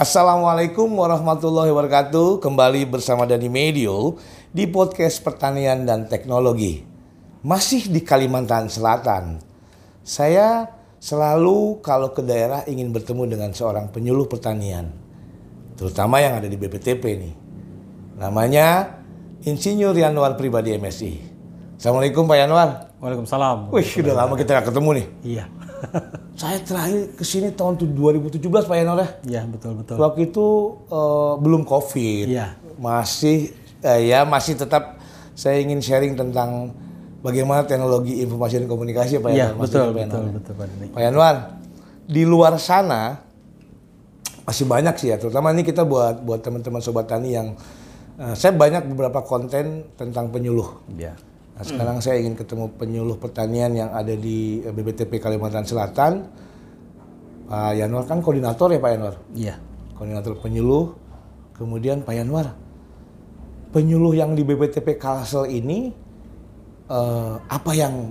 Assalamualaikum warahmatullahi wabarakatuh. Kembali bersama Dani Medio di podcast Pertanian dan Teknologi. Masih di Kalimantan Selatan. Saya selalu kalau ke daerah ingin bertemu dengan seorang penyuluh pertanian. Terutama yang ada di BPTP nih. Namanya Insinyur Yanwar Pribadi MSI. Assalamualaikum Pak Yanwar. Waalaikumsalam. Wih, sudah lama kita nggak ketemu nih. Iya. Saya terakhir ke sini tahun 2017 Pak Yanwar ya. Iya, betul betul. Waktu itu eh, belum COVID. Iya. Masih eh, ya masih tetap saya ingin sharing tentang bagaimana teknologi informasi dan komunikasi Pak Iya, betul betul Yanwar. betul Pak Dani. Pak di luar sana masih banyak sih ya, terutama ini kita buat buat teman-teman sobat tani yang eh, saya banyak beberapa konten tentang penyuluh. Iya. Nah, sekarang saya ingin ketemu penyuluh pertanian yang ada di eh, BBTP Kalimantan Selatan. Pak Yanwar kan koordinator ya Pak Yanwar? Iya. Koordinator penyuluh. Kemudian Pak Yanwar, penyuluh yang di BBTP Kalsel ini eh, apa yang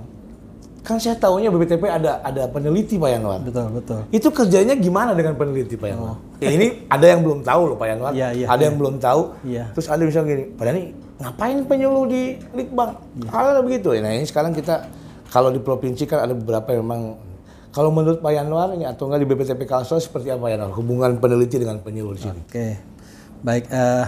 kan saya tahunya BBTP ada ada peneliti Pak Yanwar. Betul betul. Itu kerjanya gimana dengan peneliti Pak Yanwar? Ya, ini ada yang belum tahu loh Pak Yanwar. Oh. Iya, iya, ada yang belum tahu. Iya. Terus ada misalnya gini, Pak Dani ngapain penyuluh di Litbang? Iya. Kalau begitu. Nah ini sekarang kita kalau di provinsi kan ada beberapa yang memang kalau menurut Pak Yanwar ini atau enggak di BPTP Kalsel seperti apa Yanwar hubungan peneliti dengan penyuluh di sini? Oke. Baik, eh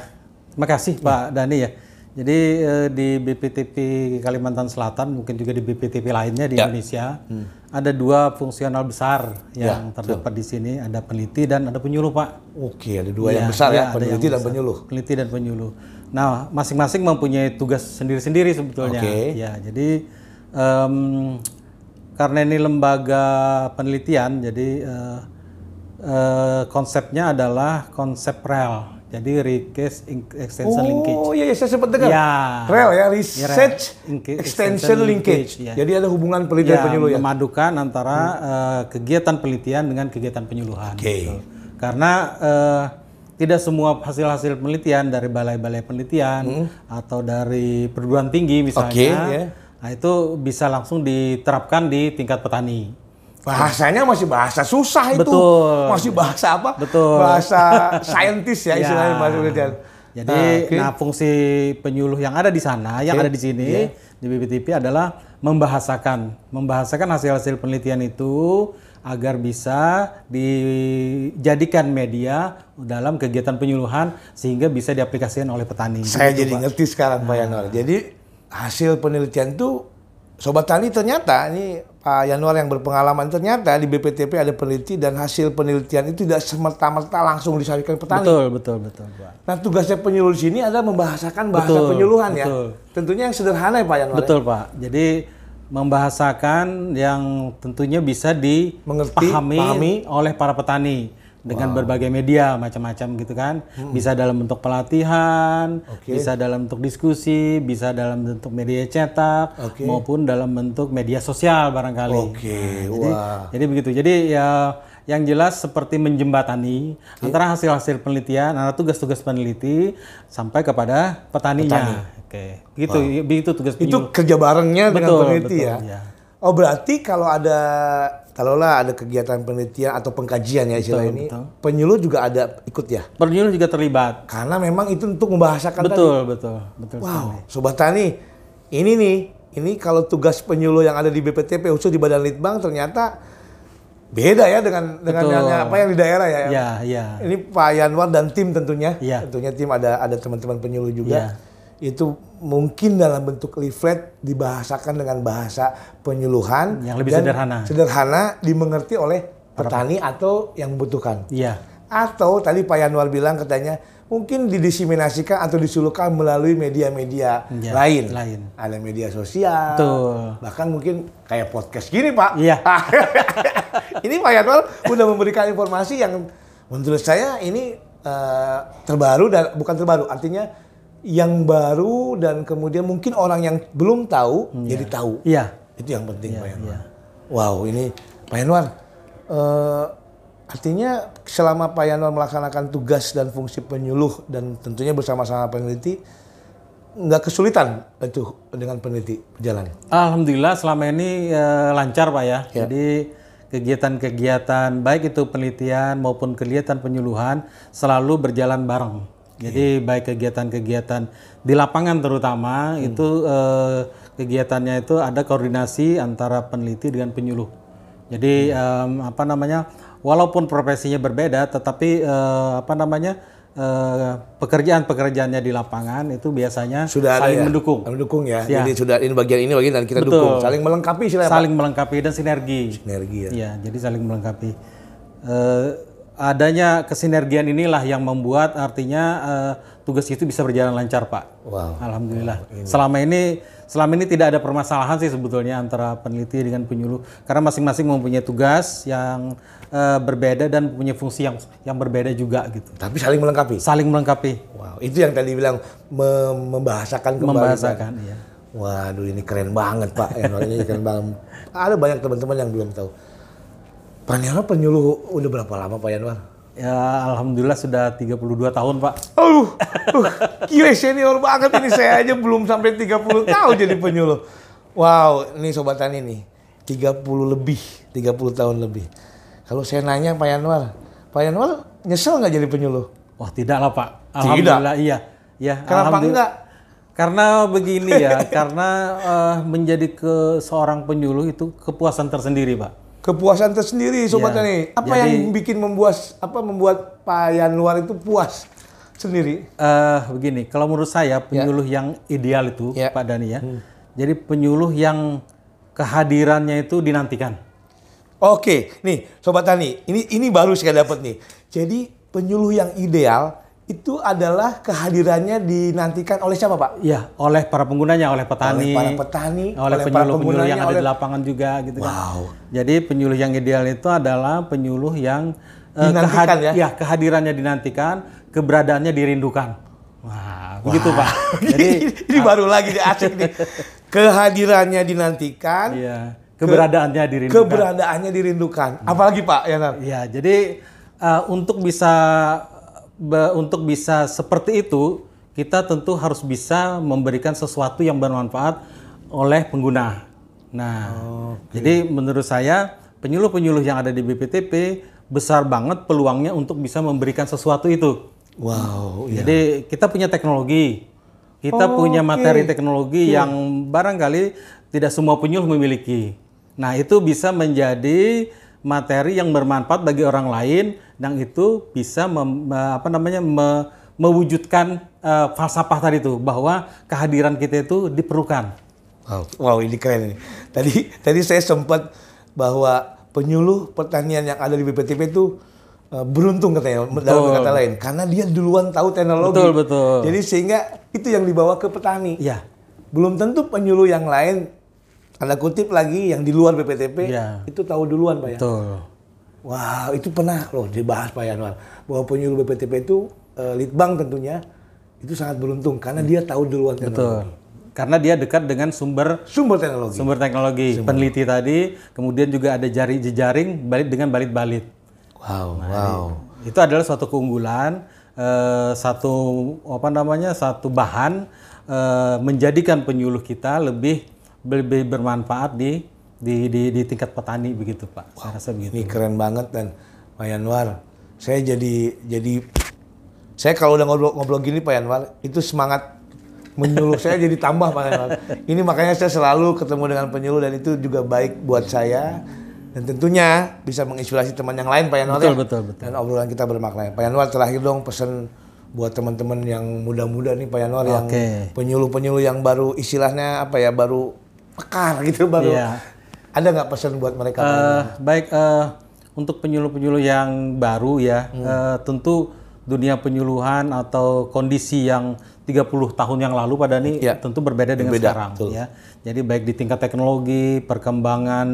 terima kasih Pak Dani ya. Jadi eh, di BPTP Kalimantan Selatan, mungkin juga di BPTP lainnya di Ya. Indonesia, ada dua fungsional besar yang terdapat di sini, ada peneliti dan ada penyuluh Pak. Oke, ada dua yang Iya, besar ya, ada peneliti yang dan besar. penyuluh. Peneliti dan penyuluh. Nah, masing-masing mempunyai tugas sendiri-sendiri sebetulnya. Oke. Ya, jadi em, karena ini lembaga penelitian, jadi eh, eh, konsepnya adalah konsep rel. Jadi in- extension linkage. Oh iya, iya saya sempat dengar. Ya. Rel ya, Research Inke- Extension extension Linkage. linkage, ya. Jadi ada hubungan peneliti dan Ya, penyuluh ya. memadukan antara eh, kegiatan penelitian dengan kegiatan penyuluhan. Oke. gitu. Karena eh, tidak semua hasil-hasil penelitian dari balai-balai penelitian atau dari perguruan tinggi misalnya, Hmm. Oke, ya. nah itu bisa langsung diterapkan di tingkat petani. Bahasanya masih bahasa susah itu. Betul. Masih bahasa apa? Betul. Bahasa saintis ya istilahnya Ya. bahasa penelitian. Jadi, nah fungsi penyuluh yang ada di sana, yang ada di sini di BPTP adalah membahasakan, membahasakan hasil-hasil penelitian itu agar bisa dijadikan media dalam kegiatan penyuluhan sehingga bisa diaplikasikan oleh petani. Saya jadi ngerti sekarang Pak Yanwar. Jadi hasil penelitian itu Sobat Tani ternyata ini Pak Yanwar yang berpengalaman ternyata di BPTP ada peneliti dan hasil penelitian itu tidak semerta-merta langsung disampaikan petani. Betul, betul, betul, Pak. Nah tugasnya penyuluh sini adalah membahasakan bahasa Betul, penyuluhan ya. betul. Tentunya yang sederhana ya Pak Yanwar. ya? Betul, Pak. Jadi membahasakan yang tentunya bisa dipahami pahami. oleh para petani dengan berbagai media macam-macam gitu kan. Bisa dalam bentuk pelatihan, Oke. bisa dalam bentuk diskusi, bisa dalam bentuk media cetak Oke. maupun dalam bentuk media sosial barangkali. Oke, Jadi, wah. jadi begitu. Jadi ya yang jelas seperti menjembatani antara hasil-hasil penelitian, antara tugas-tugas peneliti sampai kepada petaninya. Oke, begitu, begitu tugas Itu penyuluh. kerja barengnya dengan Betul, peneliti betul, ya. ya. Oh berarti kalau ada kalaulah ada kegiatan penelitian atau pengkajian ya istilah ini, penyuluh juga ada ikut ya. Penyuluh juga terlibat. Karena memang itu untuk membahasakan tadi. Betul, betul, betul. Wow, sobat tani, ini nih, ini kalau tugas penyuluh yang ada di BPTP khusus di Badan Litbang ternyata beda ya dengan dengan Betul. yang apa yang di daerah ya. Ya, ya. Ini Pak Yanwar dan tim tentunya. Iya. Tentunya tim ada ada teman-teman penyuluh juga. Iya. Itu mungkin dalam bentuk leaflet dibahasakan dengan bahasa penyuluhan Yang lebih dan sederhana. Sederhana dimengerti oleh petani atau yang membutuhkan. Iya. Atau tadi Pak Yanwar bilang katanya mungkin didiseminasikan atau disulukan melalui media-media Iya, lain. lain. Ada media sosial. Betul. Bahkan mungkin kayak podcast gini, Pak. Iya. ini Pak Yanwar udah memberikan informasi yang menurut saya ini eh, terbaru dan bukan terbaru, artinya yang baru dan kemudian mungkin orang yang belum tahu jadi tahu. Iya. Itu yang penting Pak Yanwar. iya. Wow, ini Pak Yanwar eh, artinya selama Pak Yanwar melaksanakan tugas dan fungsi penyuluh dan tentunya bersama-sama peneliti nggak kesulitan itu dengan peneliti berjalan. Alhamdulillah selama ini eh, lancar Pak ya. Ya. Jadi kegiatan-kegiatan baik itu penelitian maupun kegiatan penyuluhan selalu berjalan bareng. Jadi baik kegiatan-kegiatan di lapangan terutama itu eh, kegiatannya itu ada koordinasi antara peneliti dengan penyuluh. Jadi em, apa namanya? Walaupun profesinya berbeda, tetapi eh, apa namanya? eh, pekerjaan-pekerjaannya di lapangan itu biasanya Sudah saling ya? mendukung, Mendukung ya. Ya. Jadi sudah ini bagian ini bagian dan kita Betul. dukung. Saling melengkapi saling melengkapi dan sinergi. Sinergi ya. Iya, jadi saling melengkapi. Eh, adanya kesinergian inilah yang membuat artinya eh, tugas itu bisa berjalan lancar, Pak. Wow. Alhamdulillah. Selama ini selama ini tidak ada permasalahan sih sebetulnya antara peneliti dengan penyuluh karena masing-masing mempunyai tugas yang eh, berbeda dan punya fungsi yang yang berbeda juga gitu. Tapi saling melengkapi. Saling melengkapi, Wow, itu yang tadi bilang mem- membahasakan kembali. Membahasakan ya. Waduh, ini keren banget Pak. Ini keren banget. Ada banyak teman-teman yang belum tahu. Pak penyuluh udah berapa lama Pak Yanwar? Ya alhamdulillah sudah 32 tahun, Pak. Aduh, uh, gila senior banget ini saya aja belum sampai 30 tahun jadi penyuluh. Wow, ini sobat tani nih. 30 lebih, 30 tahun lebih. Kalau saya nanya Pak Yanwar, Pak Yanwar nyesel nggak jadi penyuluh? Wah, tidak lah, Pak. Tidak? Alhamdulillah iya. Ya, Kenapa alhamdulillah. enggak? Karena begini ya, karena eh, menjadi ke seorang penyuluh itu kepuasan tersendiri, Pak. Kepuasan tersendiri sobat Iya. tani. Apa Jadi- yang bikin membuat apa membuat Pak Yanwar itu puas sendiri? Eh begini, kalau menurut saya penyuluh yang ideal itu, Ya. Pak Dani ya. Jadi penyuluh yang kehadirannya itu dinantikan. Oke, nih sobat tani, ini ini baru saya dapat nih. Jadi penyuluh yang ideal itu adalah kehadirannya dinantikan oleh siapa Pak? Ya, oleh para penggunanya, oleh petani, Oleh para petani, oleh penyuluh-penyuluh yang ada oleh- di lapangan juga gitu kan. Wow. Jadi penyuluh yang ideal itu adalah penyuluh yang eh, Dinantikan kehad- ya? kehadirannya dinantikan, keberadaannya dirindukan. Wah, begitu Pak. Jadi ini baru lagi nih asik nih. Kehadirannya dinantikan, iya, keberadaannya dirindukan. keberadaannya dirindukan. Apalagi Pak Yanar? Iya, jadi eh, untuk bisa untuk bisa seperti itu, kita tentu harus bisa memberikan sesuatu yang bermanfaat oleh pengguna. Nah, jadi menurut saya penyuluh-penyuluh yang ada di BPTP besar banget peluangnya untuk bisa memberikan sesuatu itu. Wow, Jadi kita punya teknologi, kita punya materi teknologi yang barangkali tidak semua penyuluh memiliki. Nah itu bisa menjadi materi yang bermanfaat bagi orang lain, dan itu bisa mem- me- apa namanya me- mewujudkan eh, falsafah tadi itu bahwa kehadiran kita itu diperlukan. Wow, wow ini keren ini. Tadi tadi saya sempat bahwa penyuluh pertanian yang ada di BPTP itu eh, beruntung katanya dalam kata lain karena dia duluan tahu teknologi. Betul, betul. Jadi sehingga itu yang dibawa ke petani. Iya, Belum tentu penyuluh yang lain tanda kutip lagi yang di luar BPTP Iya. itu tahu duluan Pak ya. betul. Wow, itu pernah loh dibahas Pak Yanwar bahwa penyuluh BPTP itu eh, litbang tentunya itu sangat beruntung karena dia tahu duluan teknologi. Betul. Karena dia dekat dengan sumber Sumber teknologi. sumber teknologi, peneliti tadi, kemudian juga ada jari jejaring balit dengan balit-balit. Wow, wow. Itu adalah suatu keunggulan, eh, satu apa namanya, satu bahan eh, menjadikan penyuluh kita lebih lebih bermanfaat di di di, di tingkat petani begitu Pak. Saya rasa begitu. Ini keren banget dan Pak Yanwar, saya jadi jadi saya kalau udah ngobrol ngobrol gini Pak Yanwar, itu semangat menyuluh saya jadi tambah Pak Yanwar. Ini makanya saya selalu ketemu dengan penyuluh dan itu juga baik buat saya dan tentunya bisa menginspirasi teman yang lain Pak Yanwar Betul, ya. betul, betul. Dan obrolan kita bermakna. Pak Yanwar terakhir dong pesan buat teman-teman yang muda-muda nih Pak Yanwar yang Oke. penyuluh-penyuluh yang baru istilahnya apa ya baru pekar gitu baru. Iya. Ada nggak pesan buat mereka? Eh, baik eh, untuk penyuluh-penyuluh yang baru ya, Hmm. eh, tentu dunia penyuluhan atau kondisi yang 30 tahun yang lalu pada ini Ya. tentu berbeda dengan Berbeda, sekarang betul. ya. Jadi baik di tingkat teknologi, perkembangan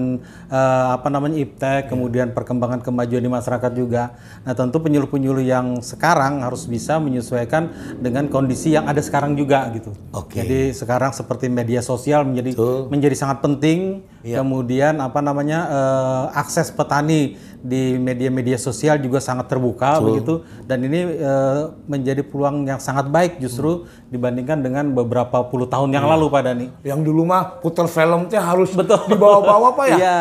eh, apa namanya Ya. iptek, kemudian perkembangan kemajuan di masyarakat juga. Nah, tentu penyuluh-penyuluh yang sekarang harus bisa menyesuaikan dengan kondisi yang ada sekarang juga gitu. Oke. Jadi sekarang seperti media sosial menjadi Betul. menjadi sangat penting. Iya. Kemudian apa namanya eh, akses petani di media-media sosial juga sangat terbuka begitu. Dan ini eh, menjadi peluang yang sangat baik justru dibandingkan dengan beberapa puluh tahun Iya. yang lalu Pak Dani. Yang dulu mah putar film teh harus betul di bawah-bawah Pak ya? Iya.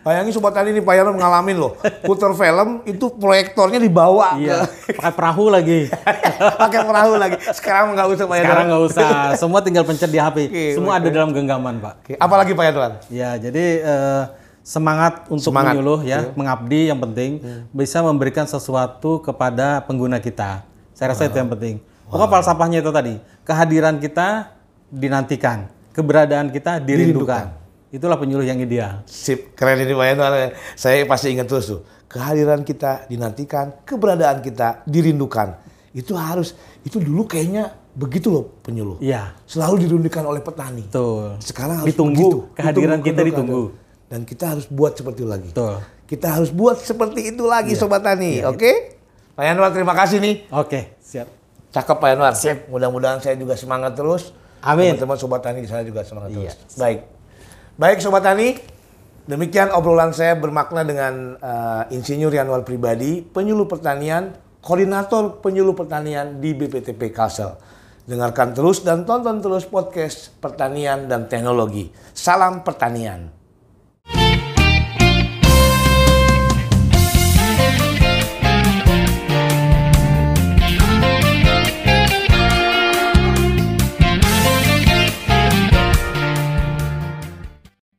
Bayangin sobat tani ini Pak Yanwar ngalamin loh. Putar film itu proyektornya dibawa Iya, ke pakai perahu lagi. pakai perahu lagi. Sekarang nggak usah Pak. Sekarang nggak usah, semua tinggal pencet di HP. Oke, Semua ada dalam genggaman, Pak. Oke, Apalagi Pak Yanwar? Ya, jadi eh, semangat untuk Semangat. Iya. menyuluh ya, mengabdi yang penting, bisa memberikan sesuatu kepada pengguna kita. Saya rasa itu yang penting. Pokoknya falsafahnya itu tadi, kehadiran kita dinantikan, keberadaan kita dirindukan. Itulah penyuluh yang ideal. Sip, keren ini Pak Yanwar. Saya pasti ingat terus tuh. Kehadiran kita dinantikan, keberadaan kita dirindukan. Itu harus, itu dulu kayaknya begitu loh penyuluh. Iya, Selalu dirindukan oleh petani. betul. Sekarang harus Ditunggu, begitu. kehadiran kita kehadiran. ditunggu. Dan kita harus buat seperti itu lagi. Betul. Kita harus buat seperti itu lagi Iya. Sobat Tani, oke? Pak Yanwar terima kasih nih. Oke, siap. Cakep Pak Yanwar. Mudah-mudahan saya juga semangat terus. Amin. Teman-teman Sobat Tani di sana juga semangat Iya. terus. Baik. Baik Sobat Tani, demikian obrolan saya bermakna dengan eh, Insinyur Yanwar Pribadi, penyuluh pertanian, koordinator penyuluh pertanian di BPTP Kalsel. Dengarkan terus dan tonton terus podcast pertanian dan teknologi. Salam pertanian.